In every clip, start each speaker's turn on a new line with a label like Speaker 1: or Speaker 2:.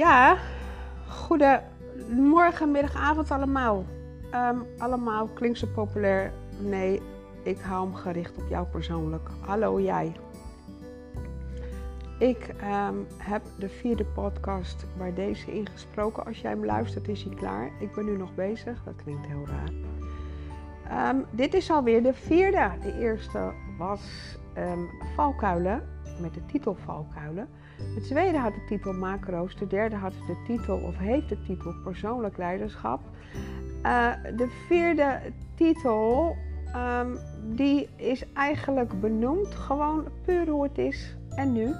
Speaker 1: Ja, goedemorgen, middag, avond allemaal. Ehm, allemaal klinkt zo populair. Nee, ik hou hem gericht op jou persoonlijk. Hallo jij. Ik ehm, heb de vierde podcast waar deze ingesproken. Als jij hem luistert, is hij klaar. Ik ben nu nog bezig. Dat klinkt heel raar. Ehm, dit is alweer de vierde. De eerste was Valkuilen, met de titel Valkuilen. De tweede had de titel Macro's. De derde had de titel, of heeft de titel Persoonlijk Leiderschap. Uh, de vierde titel, um, die is eigenlijk benoemd gewoon puur hoe het is en nu.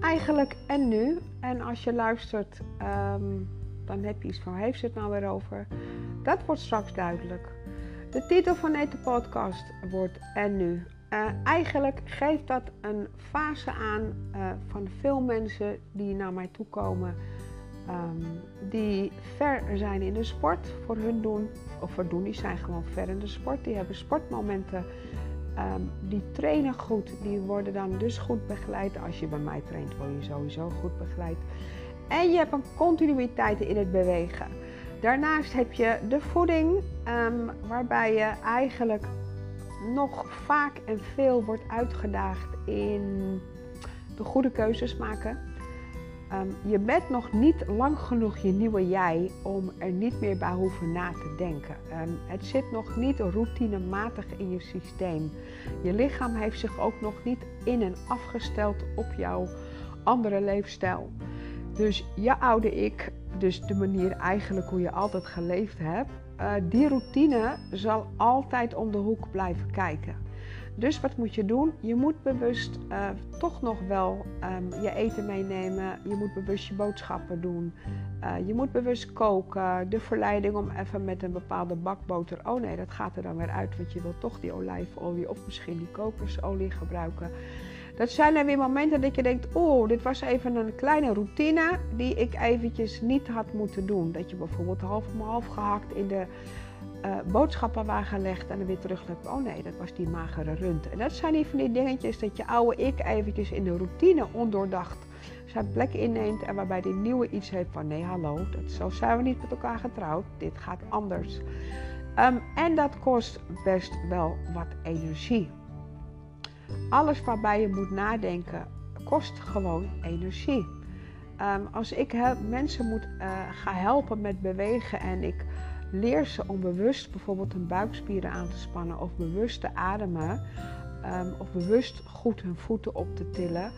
Speaker 1: Eigenlijk en nu. En als je luistert, um, dan heb je iets van, heeft ze het nou weer over? Dat wordt straks duidelijk. De titel van deze podcast wordt En nu. Uh, eigenlijk geeft dat een fase aan uh, van veel mensen die naar mij toe komen, um, die ver zijn in de sport voor hun doen, of voor doen, die zijn gewoon ver in de sport, die hebben sportmomenten, um, die trainen goed, die worden dan dus goed begeleid. Als je bij mij traint, word je sowieso goed begeleid. En je hebt een continuïteit in het bewegen. Daarnaast heb je de voeding, um, waarbij je eigenlijk nog vaak en veel wordt uitgedaagd in de goede keuzes maken. Um, je bent nog niet lang genoeg je nieuwe jij om er niet meer bij hoeven na te denken. Um, het zit nog niet routinematig in je systeem. Je lichaam heeft zich ook nog niet in en afgesteld op jouw andere leefstijl. Dus je oude ik, dus de manier eigenlijk hoe je altijd geleefd hebt, uh, die routine zal altijd om de hoek blijven kijken. Dus wat moet je doen? Je moet bewust uh, toch nog wel um, je eten meenemen. Je moet bewust je boodschappen doen. Uh, je moet bewust koken. De verleiding om even met een bepaalde bakboter. Oh nee, dat gaat er dan weer uit, want je wilt toch die olijfolie of misschien die kokosolie gebruiken. Dat zijn er weer momenten dat je denkt, oh, dit was even een kleine routine die ik eventjes niet had moeten doen. Dat je bijvoorbeeld half om half gehakt in de uh, boodschappenwagen legt en dan weer terugloopt. Oh nee, dat was die magere rund. En dat zijn die van die dingetjes dat je oude ik eventjes in de routine ondoordacht zijn plek inneemt en waarbij die nieuwe iets heeft van nee, hallo, dat, zo zijn we niet met elkaar getrouwd. Dit gaat anders. Um, en dat kost best wel wat energie alles waarbij je moet nadenken kost gewoon energie. Um, als ik mensen moet uh, helpen met bewegen en ik leer ze om bewust bijvoorbeeld hun buikspieren aan te spannen of bewust te ademen um, of bewust goed hun voeten op te tillen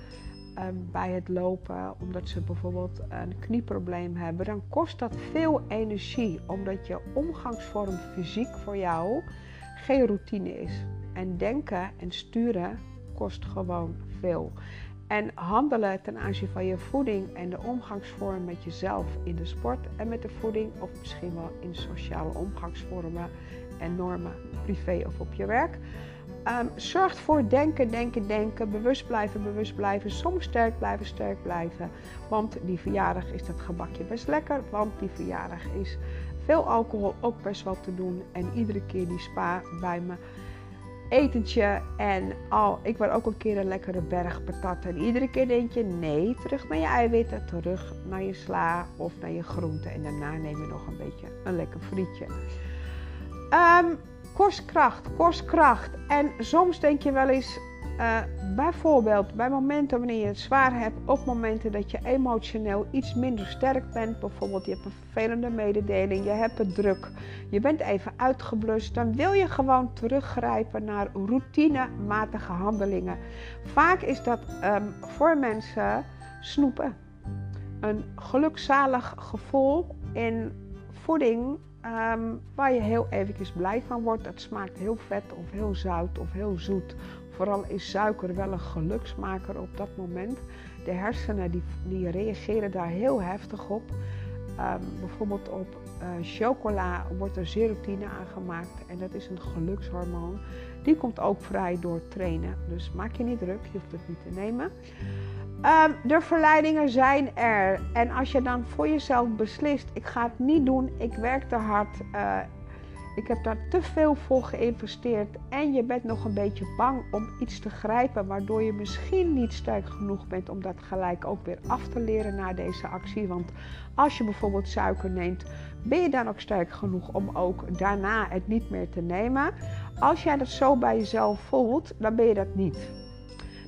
Speaker 1: um, bij het lopen, omdat ze bijvoorbeeld een knieprobleem hebben, dan kost dat veel energie, omdat je omgangsvorm fysiek voor jou geen routine is. En denken en sturen kost gewoon veel. En handelen ten aanzien van je voeding en de omgangsvorm met jezelf in de sport en met de voeding, of misschien wel in sociale omgangsvormen en normen, privé of op je werk. Um, zorgt voor denken, denken, denken, bewust blijven, bewust blijven, soms sterk blijven, sterk blijven. Want die verjaardag is dat gebakje best lekker, want die verjaardag is veel alcohol ook best wel te doen. En iedere keer die spa bij me etentje. En al, ik wil ook een keer een lekkere berg patat. En iedere keer denk je, nee, terug naar je eiwitten, terug naar je sla of naar je groenten. En daarna neem je nog een beetje een lekker frietje. Um, kost kracht, kost kracht. En soms denk je wel eens, uh, bijvoorbeeld bij momenten wanneer je het zwaar hebt, op momenten dat je emotioneel iets minder sterk bent, bijvoorbeeld je hebt een vervelende mededeling, je hebt het druk, je bent even uitgeblust, dan wil je gewoon teruggrijpen naar routinematige handelingen. Vaak is dat um, voor mensen snoepen. Een gelukzalig gevoel in voeding um, waar je heel eventjes blij van wordt. Het smaakt heel vet of heel zout of heel zoet Vooral is suiker wel een geluksmaker op dat moment. De hersenen die, die reageren daar heel heftig op. Um, bijvoorbeeld op uh, chocola wordt er serotine aangemaakt en dat is een gelukshormoon. Die komt ook vrij door trainen. Dus maak je niet druk, je hoeft het niet te nemen. Um, de verleidingen zijn er. En als je dan voor jezelf beslist, ik ga het niet doen, ik werk te hard, uh, Ik heb daar te veel voor geïnvesteerd en je bent nog een beetje bang om iets te grijpen, waardoor je misschien niet sterk genoeg bent om dat gelijk ook weer af te leren na deze actie. Want als je bijvoorbeeld suiker neemt, ben je dan ook sterk genoeg om ook daarna het niet meer te nemen? Als jij dat zo bij jezelf voelt, dan ben je dat niet.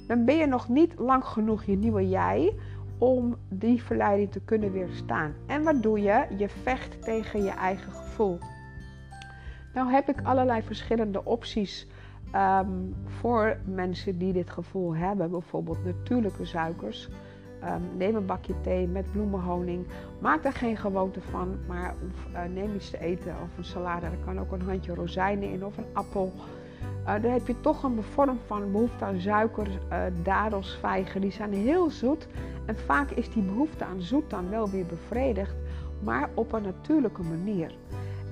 Speaker 1: Dan ben je nog niet lang genoeg je nieuwe jij om die verleiding te kunnen weerstaan. En wat doe je? Je vecht tegen je eigen gevoel. Nou heb ik allerlei verschillende opties ehm, voor mensen die dit gevoel hebben. Bijvoorbeeld natuurlijke suikers. Um, neem een bakje thee met bloemenhoning. Maak daar geen gewoonte van, maar of, uh, neem iets te eten of een salade. Er kan ook een handje rozijnen in of een appel. Uh, dan heb je toch een vorm van behoefte aan suiker, uh, dadels, vijgen. Die zijn heel zoet. En vaak is die behoefte aan zoet dan wel weer bevredigd, maar op een natuurlijke manier.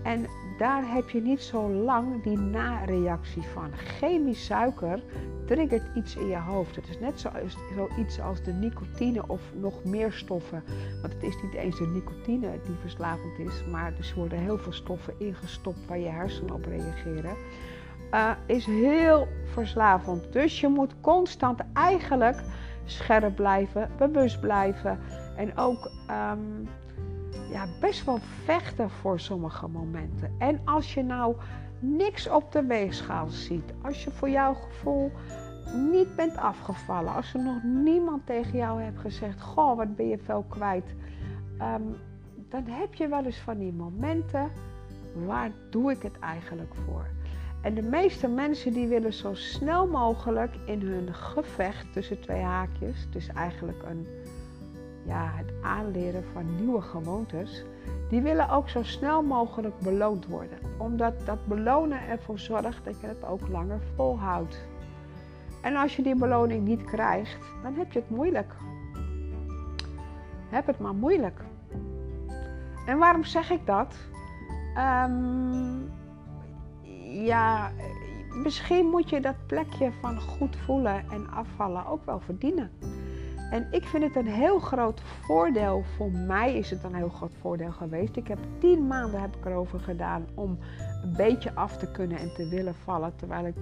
Speaker 1: En daar heb je niet zo lang die nareactie van. Chemisch suiker triggert iets in je hoofd. Het is net zoiets zo als de nicotine of nog meer stoffen. Want het is niet eens de nicotine die verslavend is, maar er worden heel veel stoffen ingestopt waar je hersenen op reageren. Uh, is heel verslavend. Dus je moet constant eigenlijk scherp blijven, bewust blijven en ook um, ja, best wel vechten voor sommige momenten. En als je nou niks op de weegschaal ziet, als je voor jouw gevoel niet bent afgevallen, als er nog niemand tegen jou heeft gezegd: Goh, wat ben je veel kwijt, um, dan heb je wel eens van die momenten. Waar doe ik het eigenlijk voor? En de meeste mensen die willen zo snel mogelijk in hun gevecht tussen twee haakjes, dus eigenlijk een ja, het aanleren van nieuwe gewoontes, die willen ook zo snel mogelijk beloond worden. Omdat dat belonen ervoor zorgt dat je het ook langer volhoudt. En als je die beloning niet krijgt, dan heb je het moeilijk. Heb het maar moeilijk. En waarom zeg ik dat? Um, ja, misschien moet je dat plekje van goed voelen en afvallen ook wel verdienen. En ik vind het een heel groot voordeel. Voor mij is het een heel groot voordeel geweest. Ik heb tien maanden heb ik erover gedaan om een beetje af te kunnen en te willen vallen. Terwijl ik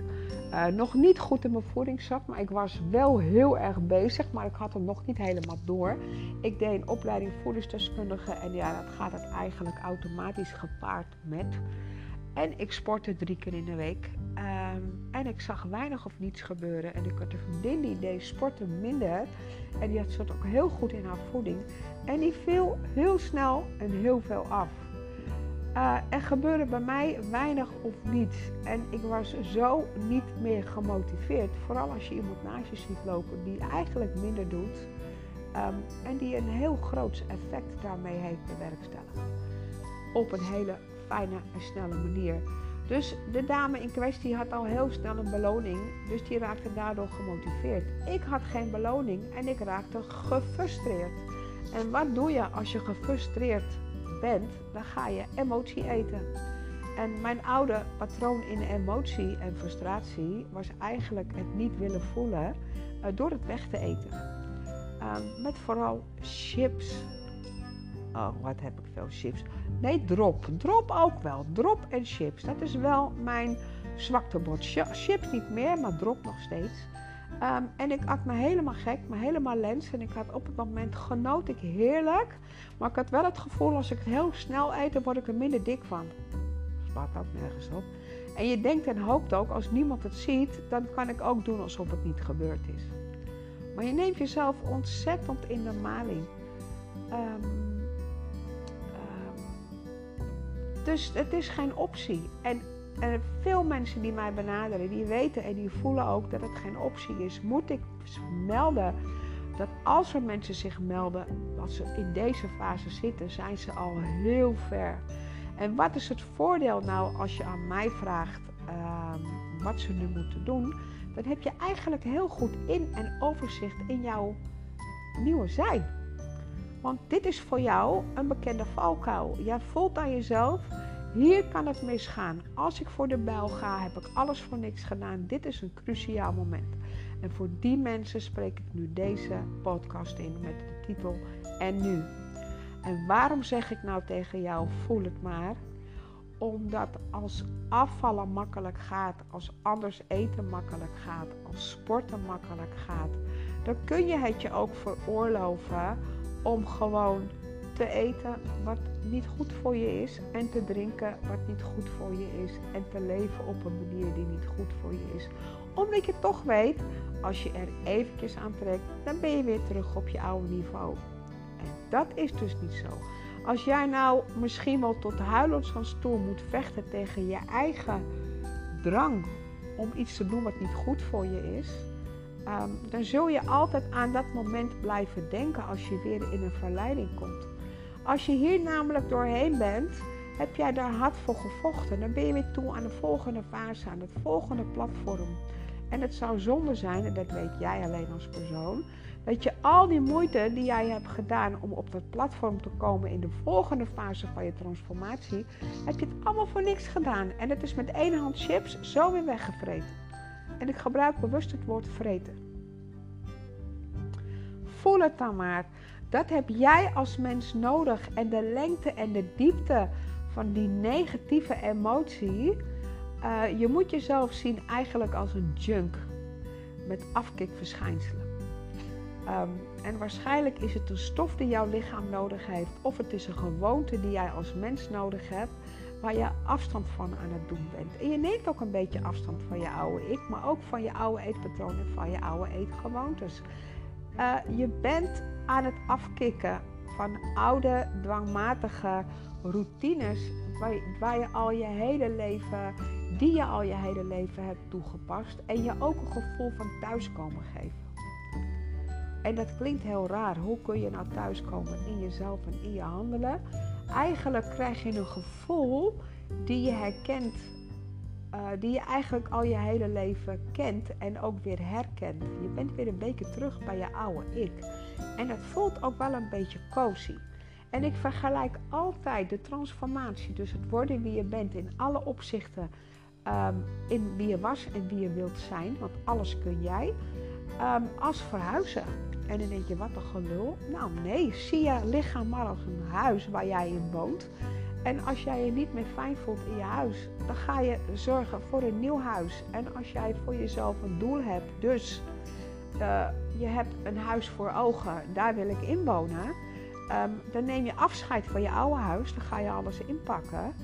Speaker 1: uh, nog niet goed in mijn voeding zat. Maar ik was wel heel erg bezig. Maar ik had hem nog niet helemaal door. Ik deed een opleiding voedingsdeskundige. En ja, dat gaat het eigenlijk automatisch gepaard met. En ik sportte drie keer in de week. Um, en ik zag weinig of niets gebeuren. En ik had een vriendin die deed sporten minder. En die zat ook heel goed in haar voeding. En die viel heel snel en heel veel af. Uh, er gebeurde bij mij weinig of niets. En ik was zo niet meer gemotiveerd. Vooral als je iemand naast je ziet lopen die eigenlijk minder doet. Um, en die een heel groot effect daarmee heeft bewerkstelligd. Op een hele fijne en snelle manier. Dus de dame in kwestie had al heel snel een beloning, dus die raakte daardoor gemotiveerd. Ik had geen beloning en ik raakte gefrustreerd. En wat doe je als je gefrustreerd bent? Dan ga je emotie eten. En mijn oude patroon in emotie en frustratie was eigenlijk het niet willen voelen uh, door het weg te eten. Uh, met vooral chips. Oh, wat heb ik veel chips. Nee, drop. Drop ook wel. Drop en chips. Dat is wel mijn zwaktebod. Chips niet meer, maar drop nog steeds. Um, en ik had me helemaal gek, me helemaal lens. En ik had op het moment genoot ik heerlijk. Maar ik had wel het gevoel, als ik het heel snel eet, dan word ik er minder dik van. Dat slaat ook nergens op. En je denkt en hoopt ook, als niemand het ziet, dan kan ik ook doen alsof het niet gebeurd is. Maar je neemt jezelf ontzettend in de maling. Um, Dus het is geen optie. En, veel mensen die mij benaderen, die weten en die voelen ook dat het geen optie is. Moet ik melden dat als er mensen zich melden, als ze in deze fase zitten, zijn ze al heel ver. En wat is het voordeel nou als je aan mij vraagt uh, wat ze nu moeten doen? Dan heb je eigenlijk heel goed in en overzicht in jouw nieuwe zijn. Want dit is voor jou een bekende valkuil. Jij voelt aan jezelf, hier kan het misgaan. Als ik voor de bijl ga, heb ik alles voor niks gedaan. Dit is een cruciaal moment. En voor die mensen spreek ik nu deze podcast in met de titel En nu. En waarom zeg ik nou tegen jou, voel het maar? omdat als afvallen makkelijk gaat, als anders eten makkelijk gaat, als sporten makkelijk gaat, dan kun je het je ook veroorloven om gewoon te eten wat niet goed voor je is en te drinken wat niet goed voor je is en te leven op een manier die niet goed voor je is. Omdat je toch weet, als je er eventjes aan trekt, dan ben je weer terug op je oude niveau. En dat is dus niet zo. Als jij nou misschien wel tot huilens van stoel moet vechten tegen je eigen drang om iets te doen wat niet goed voor je is, ehm, dan zul je altijd aan dat moment blijven denken als je weer in een verleiding komt. Als je hier namelijk doorheen bent, heb jij daar hard voor gevochten. Dan ben je weer toe aan de volgende fase, aan het volgende platform. En het zou zonde zijn, en dat weet jij alleen als persoon, dat je al die moeite die jij hebt gedaan om op dat platform te komen in de volgende fase van je transformatie, heb je het allemaal voor niks gedaan. En het is met één hand chips zo weer weggevreten. En ik gebruik bewust het woord vreten. Voel het dan maar. Dat heb jij als mens nodig. En de lengte en de diepte van die negatieve emotie. Uh, je moet jezelf zien eigenlijk als een junk met afkikverschijnselen. Um, en waarschijnlijk is het een stof die jouw lichaam nodig heeft, of het is een gewoonte die jij als mens nodig hebt, waar je afstand van aan het doen bent. En je neemt ook een beetje afstand van je oude ik, maar ook van je oude eetpatroon en van je oude eetgewoontes. Uh, je bent aan het afkicken van oude, dwangmatige routines waar je, waar je al je hele leven, die je al je hele leven hebt toegepast en je ook een gevoel van thuiskomen geven. En dat klinkt heel raar. Hoe kun je nou thuiskomen in jezelf en in je handelen? Eigenlijk krijg je een gevoel die je herkent uh, die je eigenlijk al je hele leven kent en ook weer herkent. Je bent weer een beetje terug bij je oude ik. En het voelt ook wel een beetje cozy. En ik vergelijk altijd de transformatie, dus het worden wie je bent in alle opzichten, um, in wie je was en wie je wilt zijn, want alles kun jij, um, als verhuizen. En dan denk je, wat een gelul. Nou nee, zie je lichaam maar als een huis waar jij in woont. En als jij je niet meer fijn voelt in je huis, dan ga je zorgen voor een nieuw huis. En als jij voor jezelf een doel hebt, dus uh, je hebt een huis voor ogen, daar wil ik in wonen. Um, dan neem je afscheid van je oude huis, dan ga je alles inpakken.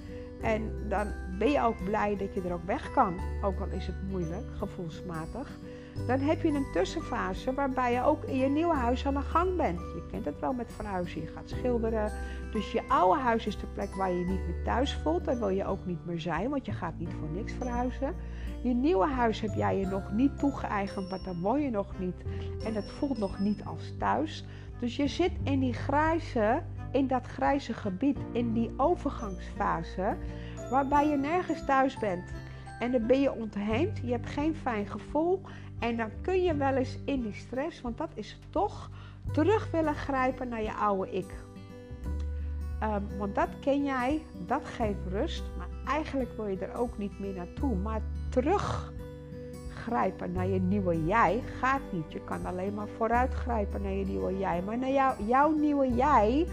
Speaker 1: En dan ben je ook blij dat je er ook weg kan, ook al is het moeilijk, gevoelsmatig. Dan heb je een tussenfase waarbij je ook in je nieuwe huis aan de gang bent. Je kent het wel met verhuizen, je gaat schilderen. Dus je oude huis is de plek waar je je niet meer thuis voelt. Daar wil je ook niet meer zijn, want je gaat niet voor niks verhuizen. Je nieuwe huis heb jij je nog niet toegeëigend, maar daar woon je nog niet. En het voelt nog niet als thuis. Dus je zit in die grijze, in dat grijze gebied, in die overgangsfase, waarbij je nergens thuis bent. En dan ben je ontheemd, je hebt geen fijn gevoel. En dan kun je wel eens in die stress, want dat is toch, terug willen grijpen naar je oude ik. Um, want dat ken jij, dat geeft rust. Maar eigenlijk wil je er ook niet meer naartoe. Maar teruggrijpen naar je nieuwe jij gaat niet. Je kan alleen maar vooruitgrijpen naar je nieuwe jij. Maar naar jou, jouw nieuwe jij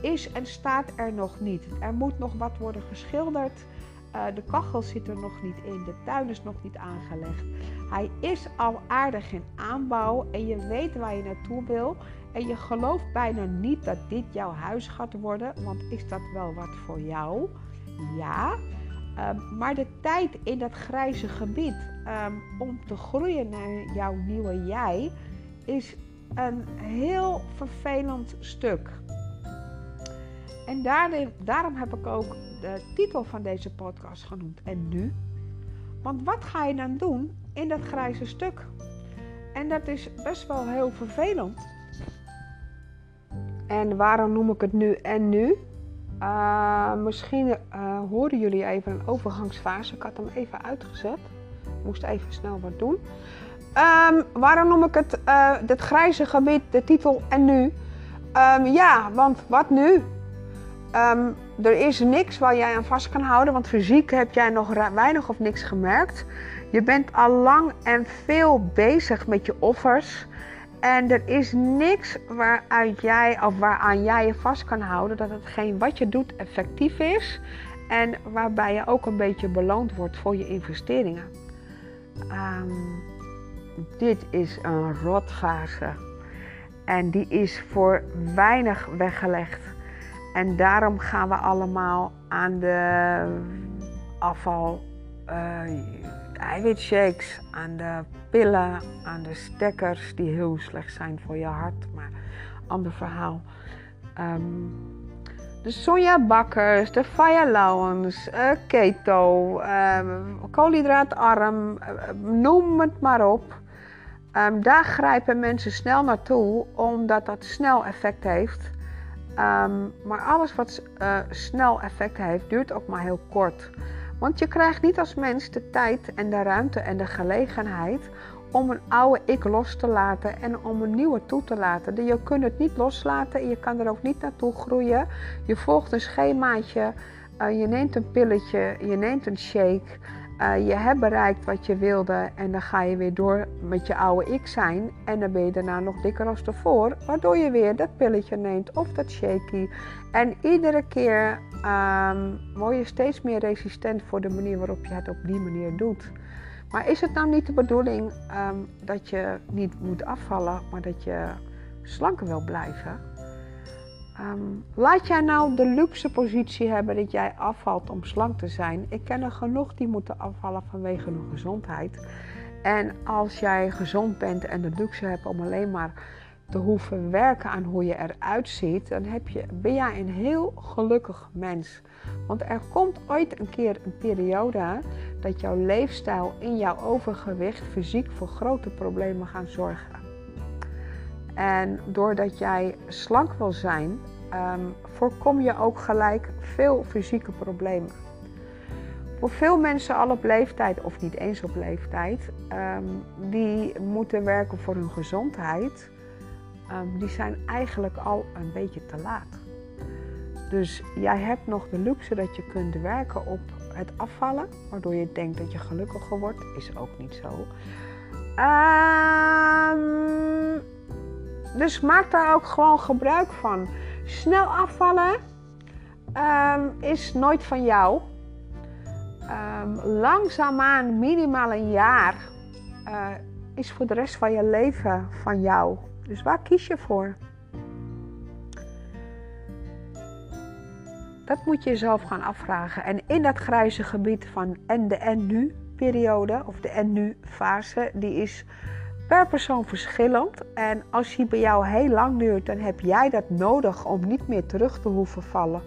Speaker 1: is en staat er nog niet. Er moet nog wat worden geschilderd. Uh, de kachel zit er nog niet in. De tuin is nog niet aangelegd. Hij is al aardig in aanbouw en je weet waar je naartoe wil. En je gelooft bijna niet dat dit jouw huis gaat worden. Want is dat wel wat voor jou? Ja. Um, maar de tijd in dat grijze gebied um, om te groeien naar jouw nieuwe jij is een heel vervelend stuk. En daarom heb ik ook de titel van deze podcast genoemd. En nu? Want wat ga je dan doen in dat grijze stuk? En dat is best wel heel vervelend. En waarom noem ik het nu en nu? Uh, misschien uh, horen jullie even een overgangsfase. Ik had hem even uitgezet. Ik moest even snel wat doen. Um, waarom noem ik het uh, dit grijze gebied, de titel en nu? Um, ja, want wat nu? Um, er is niks waar jij aan vast kan houden, want fysiek heb jij nog weinig of niks gemerkt. Je bent al lang en veel bezig met je offers. En er is niks waaruit jij, of waaraan jij je vast kan houden dat hetgeen wat je doet effectief is. En waarbij je ook een beetje beloond wordt voor je investeringen. Ehm, dit is een rotfase. En die is voor weinig weggelegd. En daarom gaan we allemaal aan de afval, eiwitshakes, aan de pillen, aan de stekkers die heel slecht zijn voor je hart. Maar ander verhaal. Um, de sojabakkers, de fire uh, keto, uh, koolhydraatarm, uh, noem het maar op. Um, daar grijpen mensen snel naartoe, omdat dat snel effect heeft. Um, maar alles wat uh, snel effect heeft, duurt ook maar heel kort. Want je krijgt niet als mens de tijd en de ruimte en de gelegenheid om een oude ik los te laten en om een nieuwe toe te laten. Je kunt het niet loslaten en je kan er ook niet naartoe groeien. Je volgt een schemaatje, uh, je neemt een pilletje, je neemt een shake. Uh, je hebt bereikt wat je wilde en dan ga je weer door met je oude ik zijn. En dan ben je daarna nog dikker als tevoren, waardoor je weer dat pilletje neemt of dat shaky. En iedere keer um, word je steeds meer resistent voor de manier waarop je het op die manier doet. Maar is het nou niet de bedoeling um, dat je niet moet afvallen, maar dat je slanker wil blijven? Um, laat jij nou de luxe positie hebben dat jij afvalt om slank te zijn. Ik ken er genoeg die moeten afvallen vanwege hun gezondheid. En als jij gezond bent en de luxe hebt om alleen maar te hoeven werken aan hoe je eruit ziet, dan heb je, ben jij een heel gelukkig mens. Want er komt ooit een keer een periode dat jouw leefstijl in jouw overgewicht fysiek voor grote problemen gaan zorgen. En doordat jij slank wil zijn, um, voorkom je ook gelijk veel fysieke problemen. Voor veel mensen al op leeftijd, of niet eens op leeftijd, um, die moeten werken voor hun gezondheid, um, die zijn eigenlijk al een beetje te laat. Dus jij hebt nog de luxe dat je kunt werken op het afvallen, waardoor je denkt dat je gelukkiger wordt, is ook niet zo. Dus maak daar ook gewoon gebruik van. Snel afvallen um, is nooit van jou. Um, langzaamaan, minimaal een jaar, uh, is voor de rest van je leven van jou. Dus waar kies je voor? Dat moet je jezelf gaan afvragen. En in dat grijze gebied van en de en nu periode, of de en nu fase, die is per persoon verschillend. En als die bij jou heel lang duurt, dan heb jij dat nodig om niet meer terug te hoeven vallen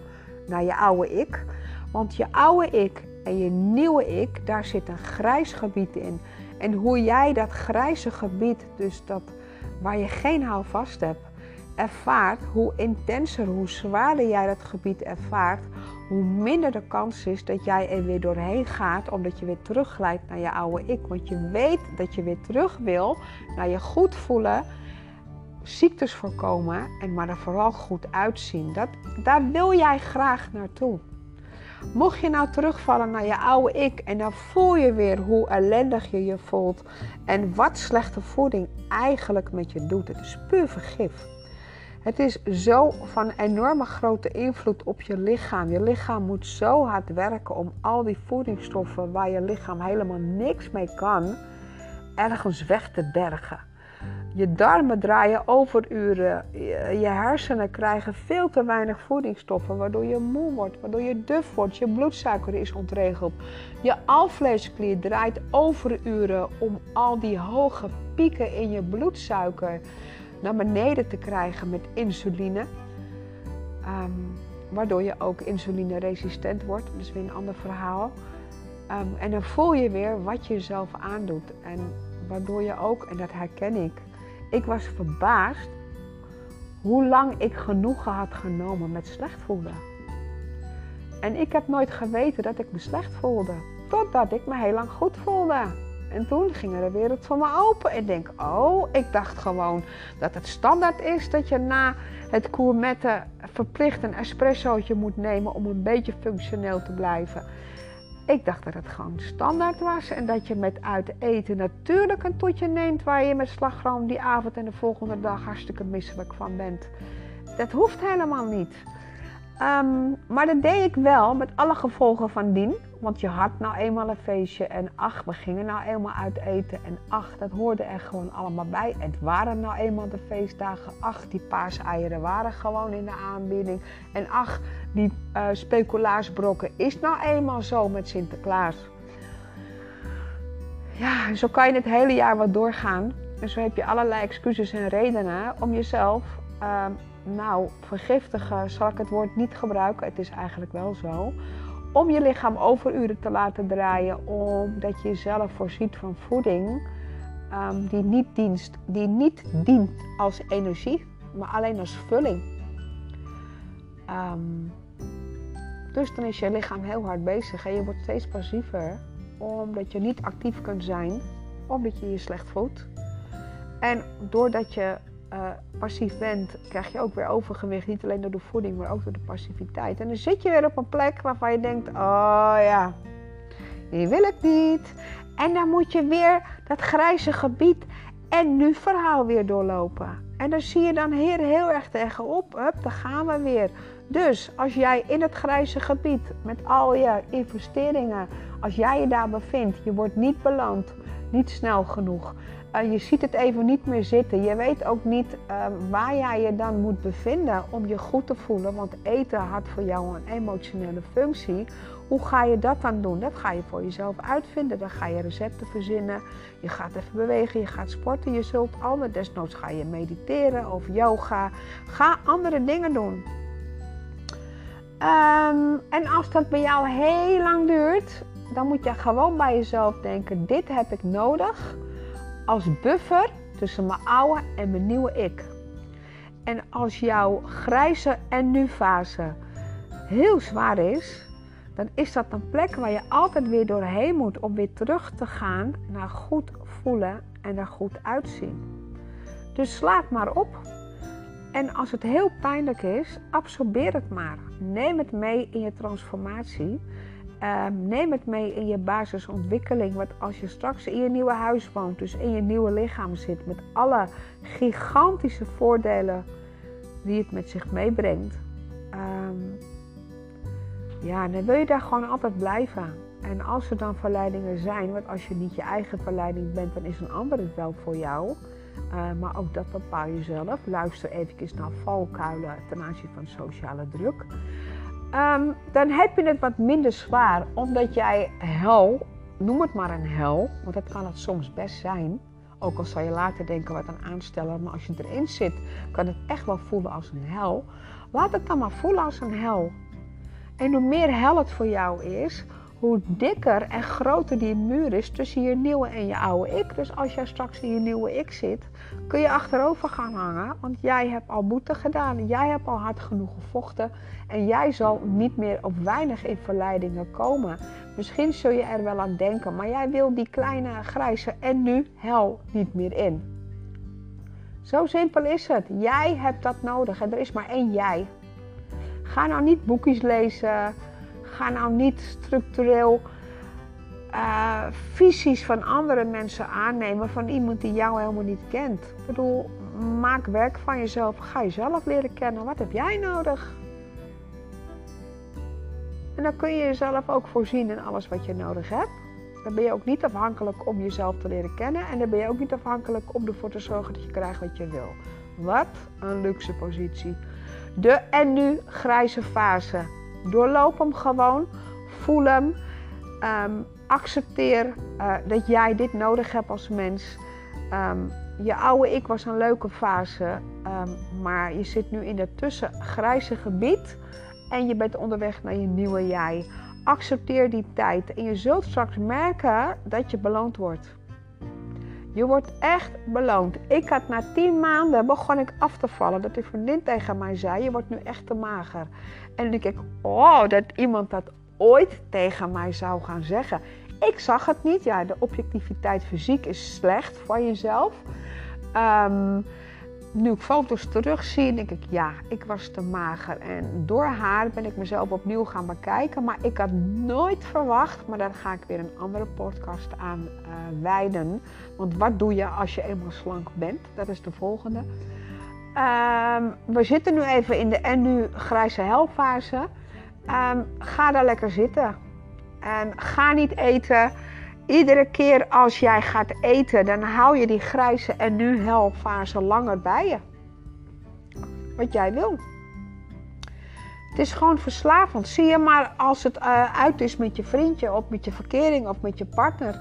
Speaker 1: naar je oude ik. Want je oude ik en je nieuwe ik, daar zit een grijs gebied in. En hoe jij dat grijze gebied, dus dat waar je geen houvast hebt, ervaart, hoe intenser, hoe zwaarder jij dat gebied ervaart, hoe minder de kans is dat jij er weer doorheen gaat, omdat je weer terugglijdt naar je oude ik. Want je weet dat je weer terug wil naar je goed voelen, ziektes voorkomen en maar er vooral goed uitzien. Dat, daar wil jij graag naartoe. Mocht je nou terugvallen naar je oude ik en dan voel je weer hoe ellendig je je voelt en wat slechte voeding eigenlijk met je doet. Het is puur vergif. Het is zo van enorme grote invloed op je lichaam. Je lichaam moet zo hard werken om al die voedingsstoffen waar je lichaam helemaal niks mee kan, ergens weg te bergen. Je darmen draaien overuren. Je hersenen krijgen veel te weinig voedingsstoffen, waardoor je moe wordt, waardoor je duf wordt. Je bloedsuiker is ontregeld. Je alvleesklier draait overuren om al die hoge pieken in je bloedsuiker naar beneden te krijgen met insuline. Um, waardoor je ook insulineresistent wordt. Dat is weer een ander verhaal. Um, en dan voel je weer wat je jezelf aandoet. En waardoor je ook, en dat herken ik, ik was verbaasd hoe lang ik genoegen had genomen met slecht voelen. En ik heb nooit geweten dat ik me slecht voelde. Totdat ik me heel lang goed voelde. En toen ging er de wereld voor me open. En ik denk, oh, ik dacht gewoon dat het standaard is dat je na het koermetten verplicht een espressootje moet nemen om een beetje functioneel te blijven. Ik dacht dat het gewoon standaard was en dat je met uit eten natuurlijk een toetje neemt waar je met slagroom die avond en de volgende dag hartstikke misselijk van bent. Dat hoeft helemaal niet. Ehm, maar dat deed ik wel met alle gevolgen van dien. Want je had nou eenmaal een feestje en ach, we gingen nou eenmaal uit eten. En ach, dat hoorde er gewoon allemaal bij. Het waren nou eenmaal de feestdagen. Ach, die paaseieren waren gewoon in de aanbieding. En ach, die uh, speculaarsbrokken is nou eenmaal zo met Sinterklaas. Ja, zo kan je het hele jaar wat doorgaan. En zo heb je allerlei excuses en redenen om jezelf uh, nou, vergiftigen zal ik het woord niet gebruiken. Het is eigenlijk wel zo. Om je lichaam overuren te laten draaien, omdat je jezelf voorziet van voeding um, die, niet dienst, die niet dient als energie, maar alleen als vulling. Um, dus dan is je lichaam heel hard bezig en je wordt steeds passiever, omdat je niet actief kunt zijn, omdat je je slecht voelt. En doordat je uh, passief bent, krijg je ook weer overgewicht. Niet alleen door de voeding, maar ook door de passiviteit. En dan zit je weer op een plek waarvan je denkt: oh ja, die wil ik niet. En dan moet je weer dat grijze gebied en nu verhaal weer doorlopen. En dan zie je dan heel, heel erg tegenop. Hup, daar gaan we weer. Dus als jij in het grijze gebied met al je investeringen, als jij je daar bevindt, je wordt niet beloond, niet snel genoeg. Uh, je ziet het even niet meer zitten. Je weet ook niet uh, waar jij je dan moet bevinden om je goed te voelen. Want eten had voor jou een emotionele functie. Hoe ga je dat dan doen? Dat ga je voor jezelf uitvinden. Dan ga je recepten verzinnen. Je gaat even bewegen, je gaat sporten. Je zult andere desnoods ga je mediteren of yoga. Ga andere dingen doen. Um, en als dat bij jou heel lang duurt, dan moet je gewoon bij jezelf denken: dit heb ik nodig als buffer tussen mijn oude en mijn nieuwe ik. En als jouw grijze en nu fase heel zwaar is, dan is dat een plek waar je altijd weer doorheen moet om weer terug te gaan naar goed voelen en er goed uitzien. Dus slaat maar op. En als het heel pijnlijk is, absorbeer het maar. Neem het mee in je transformatie. Ehm, neem het mee in je basisontwikkeling. Want als je straks in je nieuwe huis woont, dus in je nieuwe lichaam zit, met alle gigantische voordelen die het met zich meebrengt, um, ja, dan wil je daar gewoon altijd blijven. En als er dan verleidingen zijn, want als je niet je eigen verleiding bent, dan is een ander het wel voor jou. Uh, maar ook dat bepaal je zelf. Luister even naar valkuilen ten aanzien van sociale druk. Um, dan heb je het wat minder zwaar, omdat jij hel, noem het maar een hel, want dat kan het soms best zijn. Ook al zal je later denken wat een aansteller, maar als je erin zit, kan het echt wel voelen als een hel. Laat het dan maar voelen als een hel. En hoe meer hel het voor jou is, hoe dikker en groter die muur is tussen je nieuwe en je oude ik. Dus als jij straks in je nieuwe ik zit, kun je achterover gaan hangen. Want jij hebt al boete gedaan. Jij hebt al hard genoeg gevochten. En jij zal niet meer op weinig in verleidingen komen. Misschien zul je er wel aan denken, maar jij wil die kleine grijze en nu hel niet meer in. Zo simpel is het. Jij hebt dat nodig en er is maar één jij. Ga nou niet boekjes lezen Ga nou niet structureel uh, visies van andere mensen aannemen van iemand die jou helemaal niet kent. Ik bedoel, maak werk van jezelf. Ga jezelf leren kennen. Wat heb jij nodig? En dan kun je jezelf ook voorzien in alles wat je nodig hebt. Dan ben je ook niet afhankelijk om jezelf te leren kennen. En dan ben je ook niet afhankelijk om ervoor te zorgen dat je krijgt wat je wil. Wat een luxe positie. De en nu grijze fase. Doorloop hem gewoon. Voel hem. Ehm, accepteer uh, dat jij dit nodig hebt als mens. Um, je oude ik was een leuke fase, um, maar je zit nu in het tussengrijze gebied en je bent onderweg naar je nieuwe jij. Accepteer die tijd en je zult straks merken dat je beloond wordt. Je wordt echt beloond. Ik had na tien maanden begon ik af te vallen. Dat een vriendin tegen mij zei: Je wordt nu echt te mager. En dan denk ik: Oh, dat iemand dat ooit tegen mij zou gaan zeggen. Ik zag het niet. Ja, de objectiviteit fysiek is slecht van jezelf. Um, nu ik foto's terugzie, denk ik, ja, ik was te mager. En door haar ben ik mezelf opnieuw gaan bekijken. Maar ik had nooit verwacht, maar daar ga ik weer een andere podcast aan uh, wijden. Want wat doe je als je eenmaal slank bent? Dat is de volgende. ehm, we zitten nu even in de en nu grijze helfase. Ehm, ga daar lekker zitten. En ga niet eten. Iedere keer als jij gaat eten, dan hou je die grijze en nu helfase langer bij je. Wat jij wil. Het is gewoon verslavend. Zie je maar als het uh, uit is met je vriendje of met je verkering of met je partner.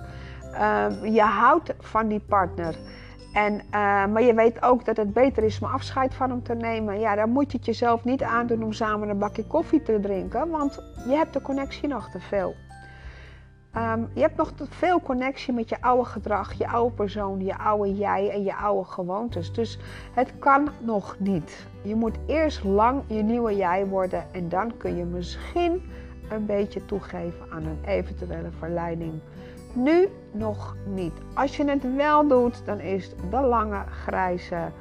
Speaker 1: Uh, je houdt van die partner. En, uh, maar je weet ook dat het beter is om afscheid van hem te nemen. Ja, dan moet je het jezelf niet aandoen om samen een bakje koffie te drinken. Want je hebt de connectie nog te veel. Um, je hebt nog veel connectie met je oude gedrag, je oude persoon, je oude jij en je oude gewoontes. Dus het kan nog niet. Je moet eerst lang je nieuwe jij worden en dan kun je misschien een beetje toegeven aan een eventuele verleiding. Nu nog niet. Als je het wel doet, dan is de lange grijze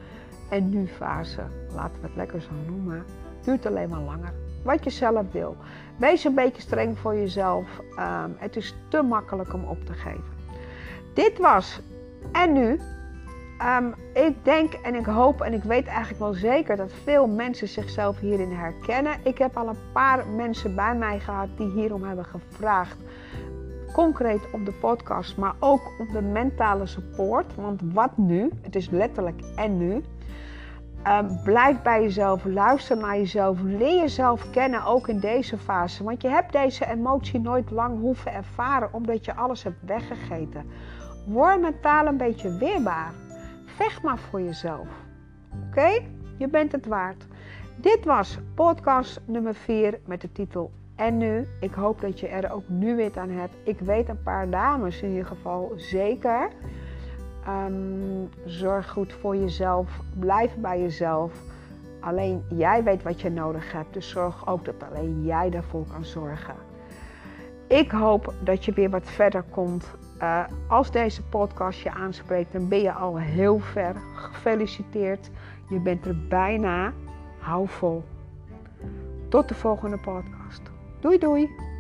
Speaker 1: en nu fase, laten we het lekker zo noemen, duurt alleen maar langer. Wat je zelf wil. Wees een beetje streng voor jezelf. Um, het is te makkelijk om op te geven. Dit was en nu. Um, ik denk en ik hoop en ik weet eigenlijk wel zeker dat veel mensen zichzelf hierin herkennen. Ik heb al een paar mensen bij mij gehad die hierom hebben gevraagd. Concreet op de podcast, maar ook op de mentale support. Want wat nu? Het is letterlijk en nu. Um, blijf bij jezelf, luister naar jezelf, leer jezelf kennen, ook in deze fase. Want je hebt deze emotie nooit lang hoeven ervaren, omdat je alles hebt weggegeten. Word mentaal een beetje weerbaar. Vecht maar voor jezelf. Oké? Je bent het waard. Dit was podcast nummer 4 met de titel En nu. Ik hoop dat je er ook nu weer aan hebt. Ik weet een paar dames in ieder geval zeker. Um, zorg goed voor jezelf. Blijf bij jezelf. Alleen jij weet wat je nodig hebt. Dus zorg ook dat alleen jij daarvoor kan zorgen. Ik hoop dat je weer wat verder komt. Uh, als deze podcast je aanspreekt, dan ben je al heel ver. Gefeliciteerd. Je bent er bijna. Hou vol. Tot de volgende podcast. Doei doei.